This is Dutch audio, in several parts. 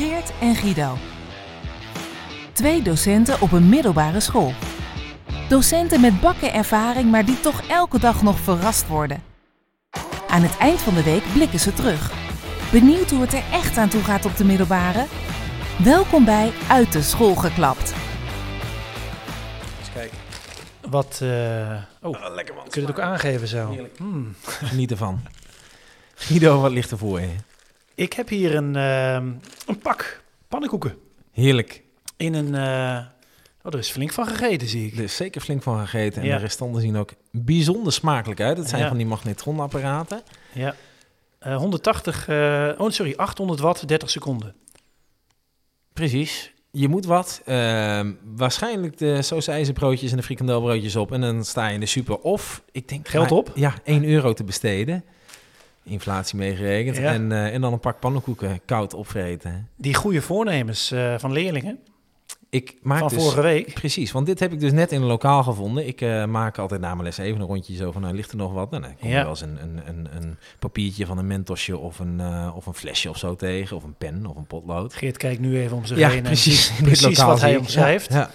Geert en Guido. Twee docenten op een middelbare school. Docenten met bakken ervaring, maar die toch elke dag nog verrast worden. Aan het eind van de week blikken ze terug. Benieuwd hoe het er echt aan toe gaat op de middelbare? Welkom bij Uit de School geklapt. Eens kijken. Wat, eh, oh, lekker man. kun je het ook aangeven zo? Heerlijk. Hmm. Geniet ervan. Guido, wat ligt er voor je? Ik heb hier een, ehm, een pak pannenkoeken. Heerlijk. In een, eh, oh, er is flink van gegeten zie ik. Er is zeker flink van gegeten. En Ja. de restanten zien ook bijzonder smakelijk uit. Het zijn Ja. van die magnetronapparaten. Ja. Eh, 180, eh, oh sorry, 800 watt, 30 seconden. Precies. Je moet wat. Ehm, waarschijnlijk de sausijzenbroodjes en de frikandelbroodjes op. En dan sta je in de super. Of, ik denk... Geld op? Ja, 1 euro te besteden. Inflatie meegerekend. Ja. En, eh, en dan een pak pannenkoeken koud opvreten. Die goede voornemens eh, van leerlingen Ik maak van dus... vorige week. Precies, want dit heb ik dus net in een lokaal gevonden. Ik eh, maak altijd na mijn les even een rondje zo van, nou, ligt er nog wat? En dan kom je Ja. wel eens een, een, een, een papiertje van een mentosje of een, of een flesje of zo tegen. Of een pen of een potlood. Geert kijkt nu even om zich Ja, heen en precies. precies lokaal wat hij omschrijft. Ja, ja.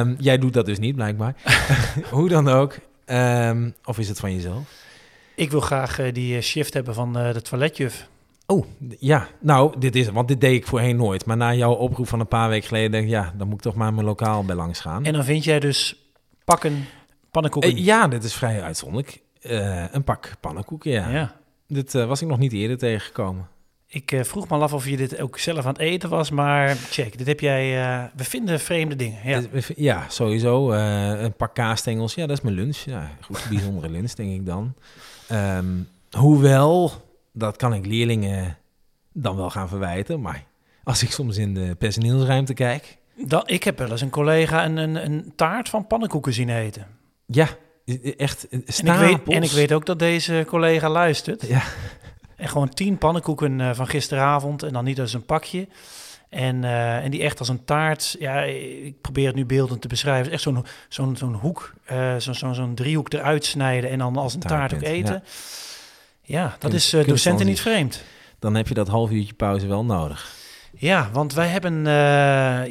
Ehm, jij doet dat dus niet, blijkbaar. Hoe dan ook. Ehm, of is het van jezelf? Ik wil graag eh, die eh, shift hebben van eh, de toiletjuf. Oh, ja. Nou, dit is. Want dit deed ik voorheen nooit. Maar na jouw oproep van een paar weken geleden, denk ik, ja, dan moet ik toch maar mijn lokaal bij langs gaan. En dan vind jij dus pakken pannenkoeken. Ja, dit is vrij uitzonderlijk. Een pak pannenkoeken, ja. ja. Dit was ik nog niet eerder tegengekomen. Ik vroeg me af of je dit ook zelf aan het eten was, maar check, dit heb jij... we vinden vreemde dingen. Ja. Ja, sowieso. een pak kaasstengels, ja, dat is mijn lunch. Ja, goed, bijzondere lunch, denk ik dan. Ehm, hoewel, dat kan ik leerlingen dan wel gaan verwijten. Maar als ik soms in de personeelsruimte kijk... Dan, ik heb wel eens een collega een, een, een taart van pannenkoeken zien eten. Ja, echt eh, En ik, stapels. weet, en ik weet ook dat deze collega luistert. Ja. En gewoon tien pannenkoeken eh, van gisteravond en dan niet als een pakje. En, eh, en die echt als een taart, ja, ik probeer het nu beeldend te beschrijven. Is Echt zo'n zo'n zo'n hoek, eh, zo'n zo'n zo'n driehoek eruit snijden en dan als een taart ook eten. Ja, dat is eh, docenten niet vreemd. Dan heb je dat half uurtje pauze wel nodig. Ja, want wij hebben,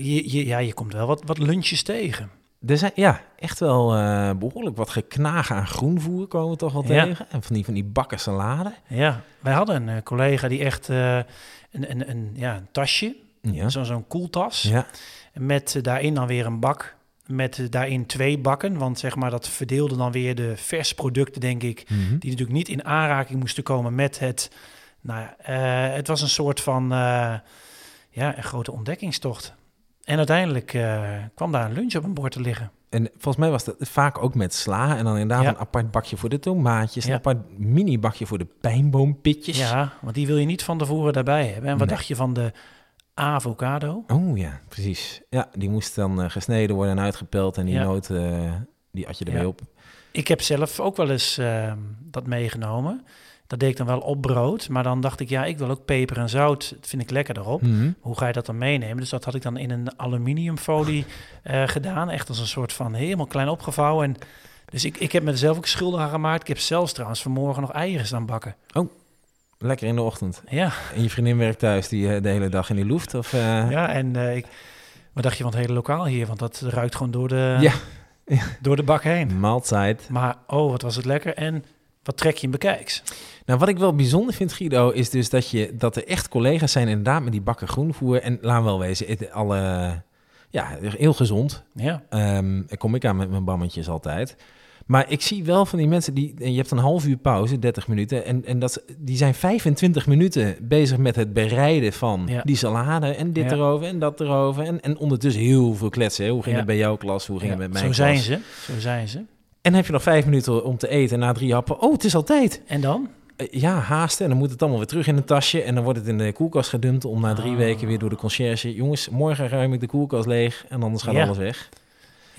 je, je, ja, je komt wel wat, wat lunches tegen. Er zijn ja, echt wel eh, behoorlijk wat geknagen aan groenvoer komen we toch wel Ja. tegen. En van die, van die bakken salade. Ja, wij hadden een collega die echt een, een, een, ja, een tasje, Ja. zo- zo'n koeltas, ja. met eh, daarin dan weer een bak. Met eh, daarin twee bakken, want zeg maar dat verdeelde dan weer de vers producten, denk ik. Mhm. Die natuurlijk niet in aanraking moesten komen met het... Nou ja, eh, het was een soort van ja, een grote ontdekkingstocht. En uiteindelijk kwam daar een lunch op een bord te liggen. En volgens mij was dat vaak ook met sla. En dan inderdaad Ja. een apart bakje voor de tomaatjes. Ja. Een apart mini-bakje voor de pijnboompitjes. Ja, want die wil je niet van tevoren daarbij hebben. En wat Nee. dacht je van de avocado? Oh ja, precies. Ja, die moest dan eh, gesneden worden en uitgepeld. En die Ja. noot, eh, die at je erbij Ja. op. Ik heb zelf ook wel eens eh, dat meegenomen. Dat deed ik dan wel op brood. Maar dan dacht ik, ja, ik wil ook peper en zout. Dat vind ik lekker erop. Mhm. Hoe ga je dat dan meenemen? Dus dat had ik dan in een aluminiumfolie eh, gedaan. Echt als een soort van helemaal klein opgevouwen. En dus ik, ik heb me er zelf ook schuldig aan gemaakt. Ik heb zelfs trouwens vanmorgen nog eieren staan bakken. Lekker in de ochtend. Ja, En je vriendin werkt thuis die eh, de hele dag in die loeft? Of, eh, ja en eh, ik, wat dacht je van het hele lokaal hier? Want dat ruikt gewoon door de, Ja. door de bak heen. Maaltijd. Maar oh, wat was het lekker. En wat trek je in bekijks? Nou, wat ik wel bijzonder vind, Guido, is dus dat, je, dat er echt collega's zijn inderdaad met die bakken groenvoer. En laat wel wezen, het, alle, ja, heel gezond. Ja, daar kom ik aan met mijn bammetjes altijd. Maar ik zie wel van die mensen die. en Je hebt een half uur pauze, 30 minuten. En, en dat, die zijn 25 minuten bezig met het bereiden van Ja. die salade. En dit Ja. erover en dat erover. En, en ondertussen heel veel kletsen. hè. Hoe ging het bij jouw klas? Hoe ging het met mijn zo klas? zijn ze. Zo zijn ze. En heb je nog vijf minuten om te eten. En na drie happen. Oh, het is al tijd. En dan? Eh, Ja, haasten. En dan moet het allemaal weer terug in een tasje. En dan wordt het in de koelkast gedumpt. Om na drie Ah. weken weer door de conciërge. Jongens, morgen ruim ik de koelkast leeg. En anders gaat Ja. alles weg.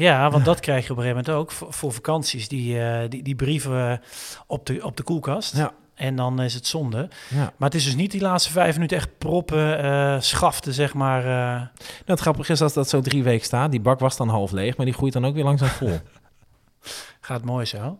Ja, want dat krijg je op een gegeven moment ook voor, voor vakanties. Die, eh, die, die brieven eh, op de, op de koelkast. Ja. En dan is het zonde. Ja. Maar het is dus niet die laatste vijf minuten echt proppen, eh, schaften, zeg maar. Nou, het grappige is als dat zo drie weken staat. Die bak was dan half leeg, maar die groeit dan ook weer langzaam vol. gaat mooi zo.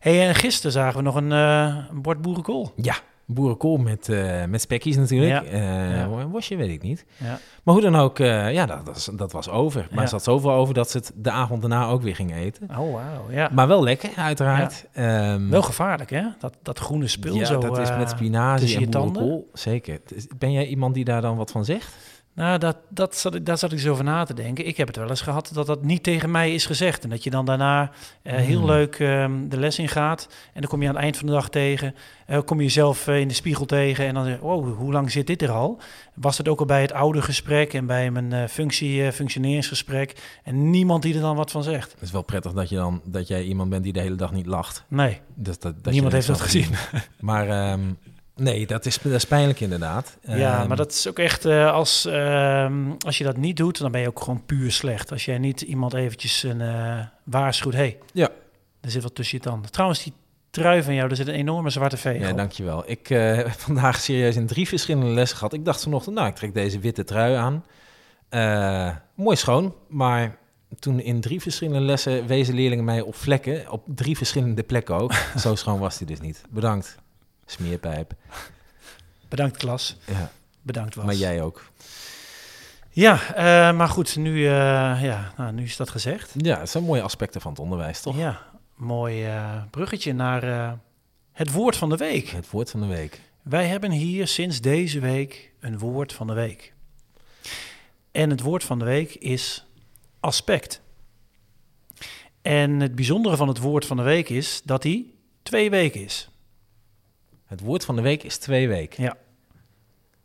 hey, en gisteren zagen we nog een, een bord boerenkool. ja, boerenkool met, eh, met spekjes natuurlijk. Ja. Worstje weet ik niet. Ja. Maar hoe dan ook, eh, ja, dat, dat, was- dat was over. Maar ze had zoveel over dat ze het de avond daarna ook weer ging eten. Oh. Ja. Maar wel lekker, uiteraard. Ehm, Wel gevaarlijk, hè? Dat, dat groene spul ja, zo... dat is met spinazie en je tanden. boerenkool. Zeker. Ben jij iemand die daar dan wat van zegt? Nou, dat, dat zat, ik- daar zat ik zo over na te denken. Ik heb het wel eens gehad dat dat niet tegen mij is gezegd. En dat je dan daarna eh, heel Hmm. leuk ehm, de les in gaat. En dan kom je aan het eind van de dag tegen. eh, kom je jezelf eh, in de spiegel tegen. En dan zeg je, wow, hoe lang zit dit er al? Was het ook al bij het oude gesprek en bij mijn functie, functioneringsgesprek. En niemand die er dan wat van zegt. Het is wel prettig dat, je dan, dat jij iemand bent die de hele dag niet lacht. Nee, Dus dat, dat niemand heeft dat gezien. Maar ehm, nee, dat is, dat is pijnlijk inderdaad. Ja, Ehm, maar dat is ook echt, eh, als, ehm, als je dat niet doet, dan ben je ook gewoon puur slecht. Als jij niet iemand eventjes een, eh waarschuwt, hey, Ja. er zit wat tussen je tanden. Trouwens, die trui van jou, er zit een enorme zwarte veeg Ja, op. dankjewel. Ik eh, heb vandaag serieus in drie verschillende lessen gehad. Ik dacht vanochtend, nou, ik trek deze witte trui aan. Mooi schoon, maar toen in drie verschillende lessen wezen leerlingen mij op vlekken, op drie verschillende plekken ook. Zo schoon was die dus niet. Bedankt, smeerpijp. Bedankt klas, Ja, bedankt was. maar jij ook. Ja, eh, maar goed, nu, eh, ja, nou, nu is dat gezegd. Ja, dat zijn mooie aspecten van het onderwijs, toch? Ja, mooi eh, bruggetje naar het woord van de week. Het woord van de week. Wij hebben hier sinds deze week een woord van de week. En het woord van de week is aspect. En het bijzondere van het woord van de week is dat hij twee weken is. Het woord van de week is twee weken. Ja.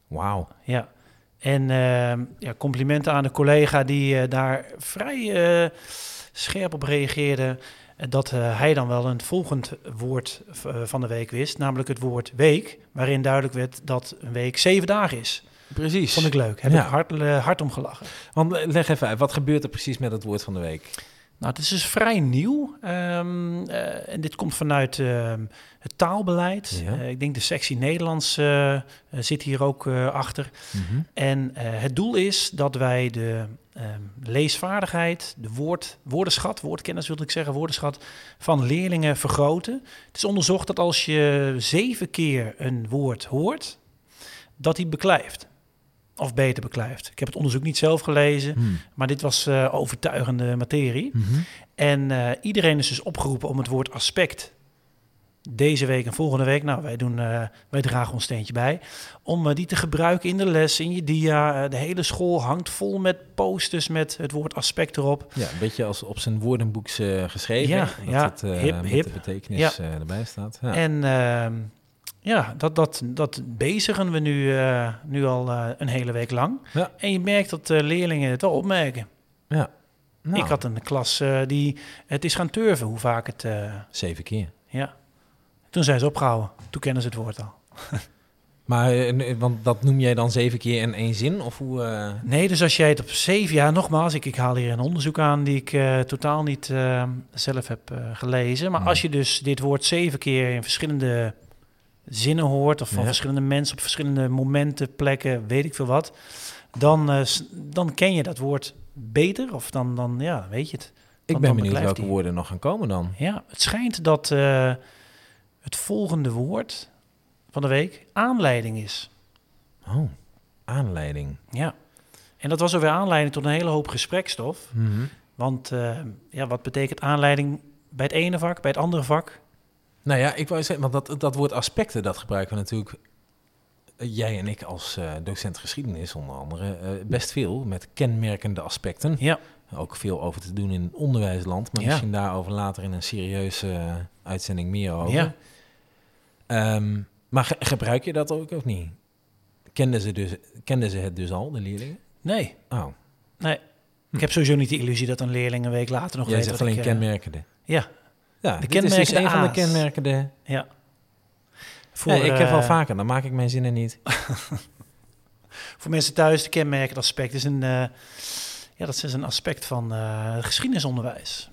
Wauw. Ja. En ehm, ja, complimenten aan de collega die eh, daar vrij eh, scherp op reageerde. eh, Dat hij dan wel een volgend woord van de week wist, namelijk het woord week, waarin duidelijk werd dat een week zeven dagen is. Precies. Vond ik leuk. Heb Ja. ik hard, hard om gelachen. Want leg even uit, wat gebeurt er precies met het woord van de week? Nou, het is dus vrij nieuw. Ehm, eh, en dit komt vanuit ehm, het taalbeleid. Ja. Eh, ik denk de sectie Nederlands eh, zit hier ook achter. En eh, het doel is dat wij de ehm, leesvaardigheid, de woord, woordenschat, woordkennis wilde ik zeggen, woordenschat van leerlingen vergroten. Het is onderzocht dat als je zeven keer een woord hoort, dat hij beklijft. Of beter beklijft. Ik heb het onderzoek niet zelf gelezen, Hmm. maar dit was eh, overtuigende materie. Mhm. En eh, iedereen is dus opgeroepen om het woord aspect deze week en volgende week, nou wij, doen, eh, wij dragen ons steentje bij, om die te gebruiken in de les, in je dia. De hele school hangt vol met posters met het woord aspect erop. Ja, een beetje als op zijn woordenboeks eh, geschreven. Ja, dat ja, het hip, hip. de betekenis erbij staat. Ja. En ehm, ja, dat, dat, dat bezigen we nu, eh, nu al eh, een hele week lang. Ja. En je merkt dat leerlingen het wel opmerken. ja. Nou, Ik had een klas eh, die het is gaan turven, hoe vaak het... Zeven keer. ja. Toen zijn ze opgehouden. Toen kennen ze het woord al. Maar, want dat noem jij dan zeven keer in één zin? Of hoe... Nee, dus als jij het op zeven jaar, nogmaals, ik, ik haal hier een onderzoek aan die ik totaal niet zelf heb gelezen. Maar als je dus dit woord zeven keer in verschillende zinnen hoort, of van Ja. verschillende mensen op verschillende momenten, plekken, weet ik veel wat, dan, eh, dan ken je dat woord beter. Of dan, dan ja, weet je het. ik ben benieuwd welke die. woorden nog gaan komen dan. Ja, het schijnt dat eh, het volgende woord van de week aanleiding is. Oh, aanleiding. Ja. En dat was ook weer aanleiding tot een hele hoop gesprekstof. Mhm. Want eh, ja, wat betekent aanleiding bij het ene vak, bij het andere vak? Nou ja, ik wou zeggen, want dat, dat woord aspecten, dat gebruiken we natuurlijk... eh, Jij en ik als eh, docent geschiedenis onder andere eh, best veel met kenmerkende aspecten. Ja, Ook veel over te doen in het onderwijsland, maar Ja. misschien daarover later in een serieuze uitzending meer over. Ja. Ehm, maar ge- gebruik je dat ook of niet? Kenden ze, dus, kenden ze het dus al, de leerlingen? nee, Oh, nee. Ik heb sowieso niet de illusie dat een leerling een week later nog jij weet zegt alleen ik, kenmerkende. Ja, Ja, de is dus een van de A's. kenmerkende... ja. Voor, Ja, ik heb wel eh, vaker, dan maak ik mijn zinnen niet. Voor mensen thuis, de kenmerkend aspect is een, eh, ja, dat is een aspect van eh, geschiedenisonderwijs.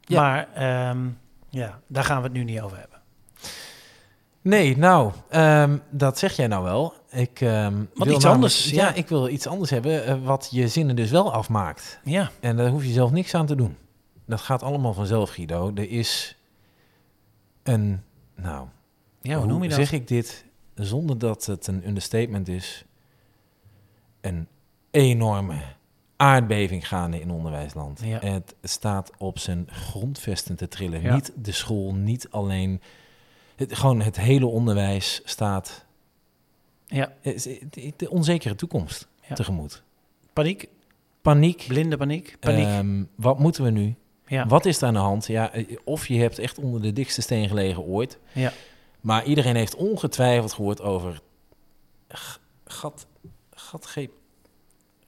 Ja. Maar ehm, ja, daar gaan we het nu niet over hebben. Nee, nou, ehm, dat zeg jij nou wel. Ik, ehm, wil iets anders, Ja, ja. ik wil iets anders hebben wat je zinnen dus wel afmaakt. Ja, En daar hoef je zelf niks aan te doen. Dat gaat allemaal vanzelf, Guido. Er is een, nou, ja hoe noem je dat? zeg ik dit? zonder dat het een understatement is, een enorme aardbeving gaande in onderwijsland. Ja. Het staat op zijn grondvesten te trillen. Ja. Niet de school, niet alleen. Het, gewoon het hele onderwijs staat Ja, de onzekere toekomst Ja. tegemoet. paniek, Paniek. blinde paniek, paniek. Ehm, wat moeten we nu? Ja. Wat is er aan de hand? Ja, eh, of je hebt echt onder de dikste steen gelegen ooit. Ja. Maar iedereen heeft ongetwijfeld gehoord over gat, gat, G,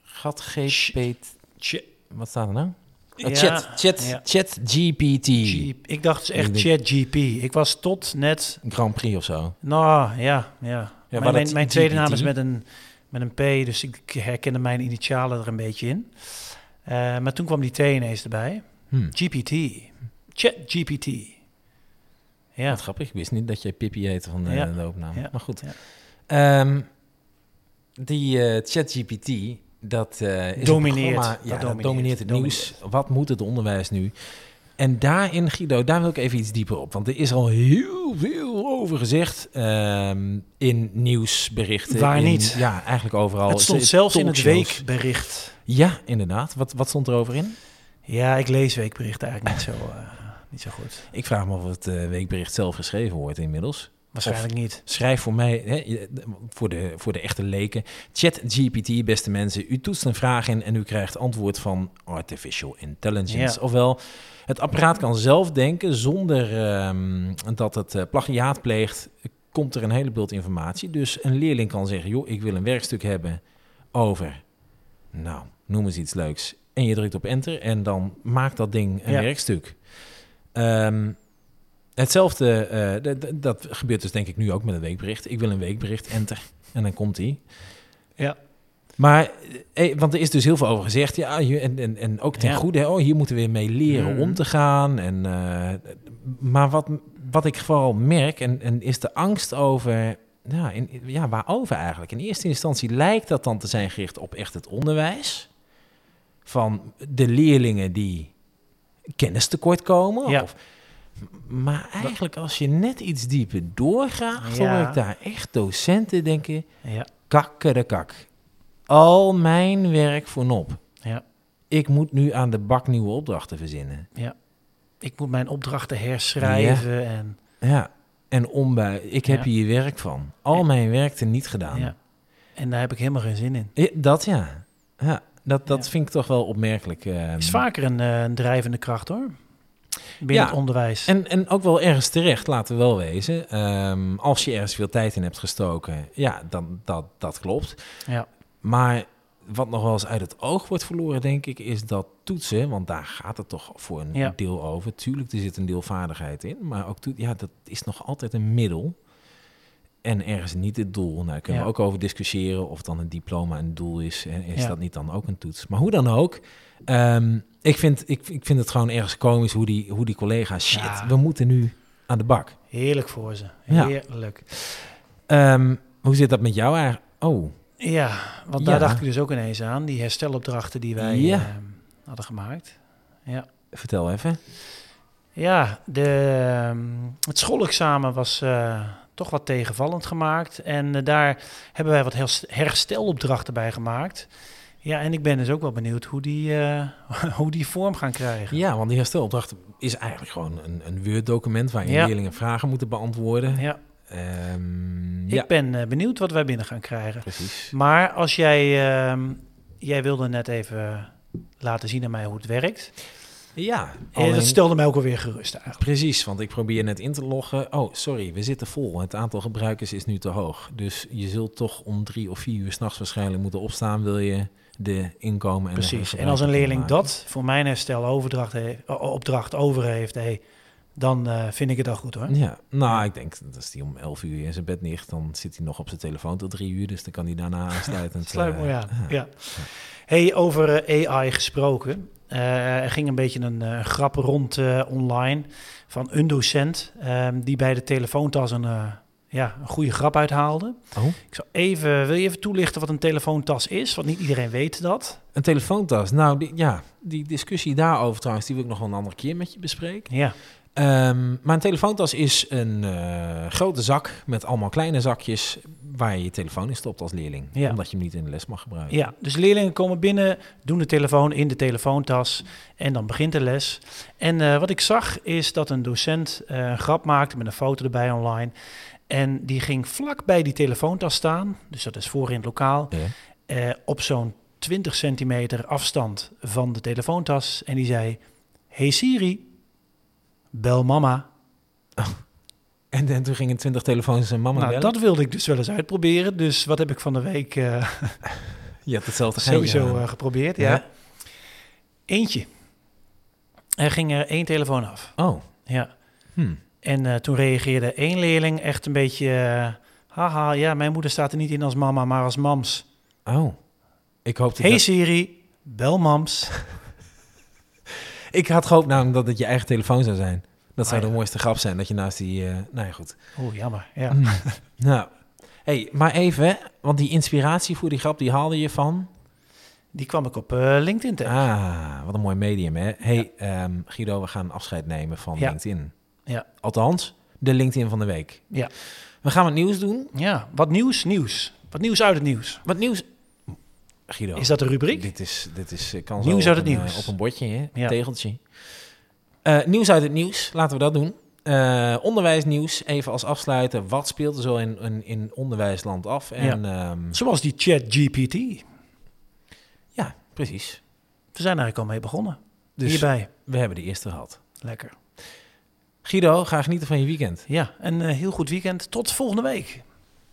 gat, GP, Ch- wat staat er nou? Ja, Eh, chat, chat, ja. chat GPT. G- ik dacht dus echt Ik ChatGP. Ik was tot net, Grand Prix of zo. nou ja, ja. mijn, mijn, mijn tweede naam GPT? is met een, met een P, dus ik herkende mijn initialen er een beetje in. Eh, maar toen kwam die T ineens erbij. Hm. GPT. ChatGPT. Ja, Wat grappig, ik wist niet dat jij Pippi heette van de, Ja. de. Ja. Maar goed. Ja. Ehm, die eh, ChatGPT, dat eh, is Domineert. Een programma, Dat ja, dat domineert. domineert het nieuws. Wat moet het onderwijs nu? En daarin, Guido, daar wil ik even iets dieper op. Want er is al heel veel over gezegd ehm, in nieuwsberichten. Waar in- niet? Ja, eigenlijk overal. het stond zelfs in het weekbericht. Ja, inderdaad. Wat, wat stond erover in? Ja, ik lees weekberichten eigenlijk niet zo, eh, niet zo goed. Ik vraag me of het eh, weekbericht zelf geschreven wordt inmiddels. Waarschijnlijk niet. Schrijf voor mij, hè, voor, de, voor de echte leken. ChatGPT, beste mensen. U toetst een vraag in en u krijgt antwoord van Artificial Intelligence. Ja. Ofwel, het apparaat kan zelf denken zonder ehm, dat het eh, plagiaat pleegt. Komt er een hele bult informatie. Dus een leerling kan zeggen, joh, ik wil een werkstuk hebben over, nou, noem eens iets leuks. En je drukt op enter en dan maakt dat ding een Ja. werkstuk. Ehm, Hetzelfde, eh, dat gebeurt dus denk ik nu ook met een weekbericht. Ik wil een weekbericht, enter. En dan komt die. Ja. Maar, eh, want er is dus heel veel over gezegd. Ja, en, en, en ook ten Ja. goede. Oh, hier moeten we weer mee leren Mhm. om te gaan. En, eh, maar wat, wat ik vooral merk, en, en is de angst over... Ja, in, ja, waarover eigenlijk? In eerste instantie lijkt dat dan te zijn gericht op echt het onderwijs. Van de leerlingen die kennistekort komen. Ja. Of, maar eigenlijk als je net iets dieper doorgaat, Ja. hoor ik daar echt docenten denken... Ja, Kakkerekak. Al mijn werk voor nop. ja, Ik moet nu aan de bak nieuwe opdrachten verzinnen. ja. Ik moet mijn opdrachten herschrijven en... Ja. En ombui. Ik heb Ja. hier werk van. Al Ja. mijn werk er niet gedaan. Ja. En daar heb ik helemaal geen zin in. Ja, dat ja. Ja, dat, dat Ja. vind ik toch wel opmerkelijk. ehm. is vaker een, eh, een drijvende kracht hoor. Binnen Ja. het onderwijs. En, en ook wel ergens terecht, laten we wel wezen. Ehm, als je ergens veel tijd in hebt gestoken, ja, dan dat, dat klopt. ja. Maar wat nog wel eens uit het oog wordt verloren, denk ik, is dat toetsen. Want daar gaat het toch voor een Ja. deel over. Tuurlijk, er zit een deel vaardigheid in. Maar ook ja, dat is nog altijd een middel. En ergens niet het doel. Nou, daar kunnen Ja. we ook over discussiëren of dan een diploma een doel is. En is Ja. dat niet dan ook een toets? Maar hoe dan ook. ehm, ik, vind, ik, ik vind het gewoon ergens komisch hoe die, hoe die collega's... Shit, Ja. we moeten nu aan de bak. Heerlijk voor ze. Heerlijk. Ehm, hoe zit dat met jou eigenlijk? Oh, Ja, want daar dacht ik dus ook ineens aan. Die herstelopdrachten die wij Ja. eh, hadden gemaakt. Ja. vertel even. Ja, de, ehm, het schoolexamen was eh, toch wat tegenvallend gemaakt. En eh, daar hebben wij wat hers- herstelopdrachten bij gemaakt. Ja, en ik ben dus ook wel benieuwd hoe die, eh, hoe die vorm gaan krijgen. Ja, want die herstelopdracht is eigenlijk gewoon een, een Word-document waarin Ja. leerlingen vragen moeten beantwoorden. Ja, Ehm, ja, ik ben eh, benieuwd wat wij binnen gaan krijgen. precies. Maar als jij, ehm, jij wilde net even laten zien aan mij hoe het werkt. Ja, En alleen- dat stelde mij ook alweer gerust eigenlijk. precies, want ik probeer net in te loggen. Oh, sorry, we zitten vol. Het aantal gebruikers is nu te hoog. Dus je zult toch om drie of vier uur s'nachts waarschijnlijk moeten opstaan... wil je de inkomen en Precies. En als een leerling dat voor mijn herstel opdracht over heeft, hey, dan eh, vind ik het al goed hoor. Ja, nou, ik denk dat als hij om 11 uur in zijn bed ligt, dan zit hij nog op zijn telefoon tot drie uur. Dus dan kan hij daarna aansluitend. Sluit eh, mooi aan. ja. Ja. Hey, over eh, AI gesproken. Eh, er ging een beetje een eh, grap rond eh, online van een docent ehm, die bij de telefoontas een, ja, een goede grap uithaalde. Oh, Ik zal even, wil je even toelichten wat een telefoontas is? Want niet iedereen weet dat. een telefoontas. Nou, die, ja, die discussie daarover trouwens, die wil ik nog wel een andere keer met je bespreken. Ja, Ehm, maar een telefoontas is een eh, grote zak met allemaal kleine zakjes waar je je telefoon in stopt als leerling. Ja. Omdat je hem niet in de les mag gebruiken. Ja, dus leerlingen komen binnen, doen de telefoon in de telefoontas en dan begint de les. En eh, wat ik zag is dat een docent eh, een grap maakte met een foto erbij online. En die ging vlak bij die telefoontas staan, dus dat is voor in het lokaal, Ja. op zo'n 20 centimeter afstand van de telefoontas. En die zei, hey Siri, bel mama. En, en toen gingen twintig telefoons en mama Nou, bellen. dat wilde ik dus wel eens uitproberen. Dus wat heb ik van de week eh, Je hebt hetzelfde sowieso aan. eh, geprobeerd? Ja. Ja. Eentje. Er ging er één telefoon af. Oh, Ja. hm. En eh, toen reageerde één leerling echt een beetje... eh, haha, ja, mijn moeder staat er niet in als mama, maar als mams. oh. Ik hoopte Hey dat... Siri, bel mams. Ik had gehoopt namelijk dat het je eigen telefoon zou zijn. Dat zou Ah, de mooiste grap zijn, dat je naast die... eh, nou ja, goed. Oeh, jammer. Ja. Hm. nou, hey, maar even, want die inspiratie voor die grap, die haalde je van... Die kwam ik op eh, LinkedIn tegen. Ah, wat een mooi medium, hè? Hey, ehm, Guido, we gaan afscheid nemen van Ja. LinkedIn. Ja. Althans, de LinkedIn van de week. Ja. We gaan wat nieuws doen. Ja, wat nieuws, nieuws. Wat nieuws uit het nieuws. Wat nieuws... Guido. Is dat de rubriek? Dit is, dit is kan Nieuws uit het een, nieuws. eh, op een bordje, hè? Ja. tegeltje. Eh, nieuws uit het nieuws, laten we dat doen. Eh, onderwijsnieuws, even als afsluiten. Wat speelt er zo in, in, in onderwijsland af? En ja, Zoals die chat GPT. ja precies. We zijn eigenlijk al mee begonnen. Dus Hierbij. we hebben de eerste gehad. Lekker. Guido, ga genieten van je weekend. Ja, een heel goed weekend. Tot volgende week.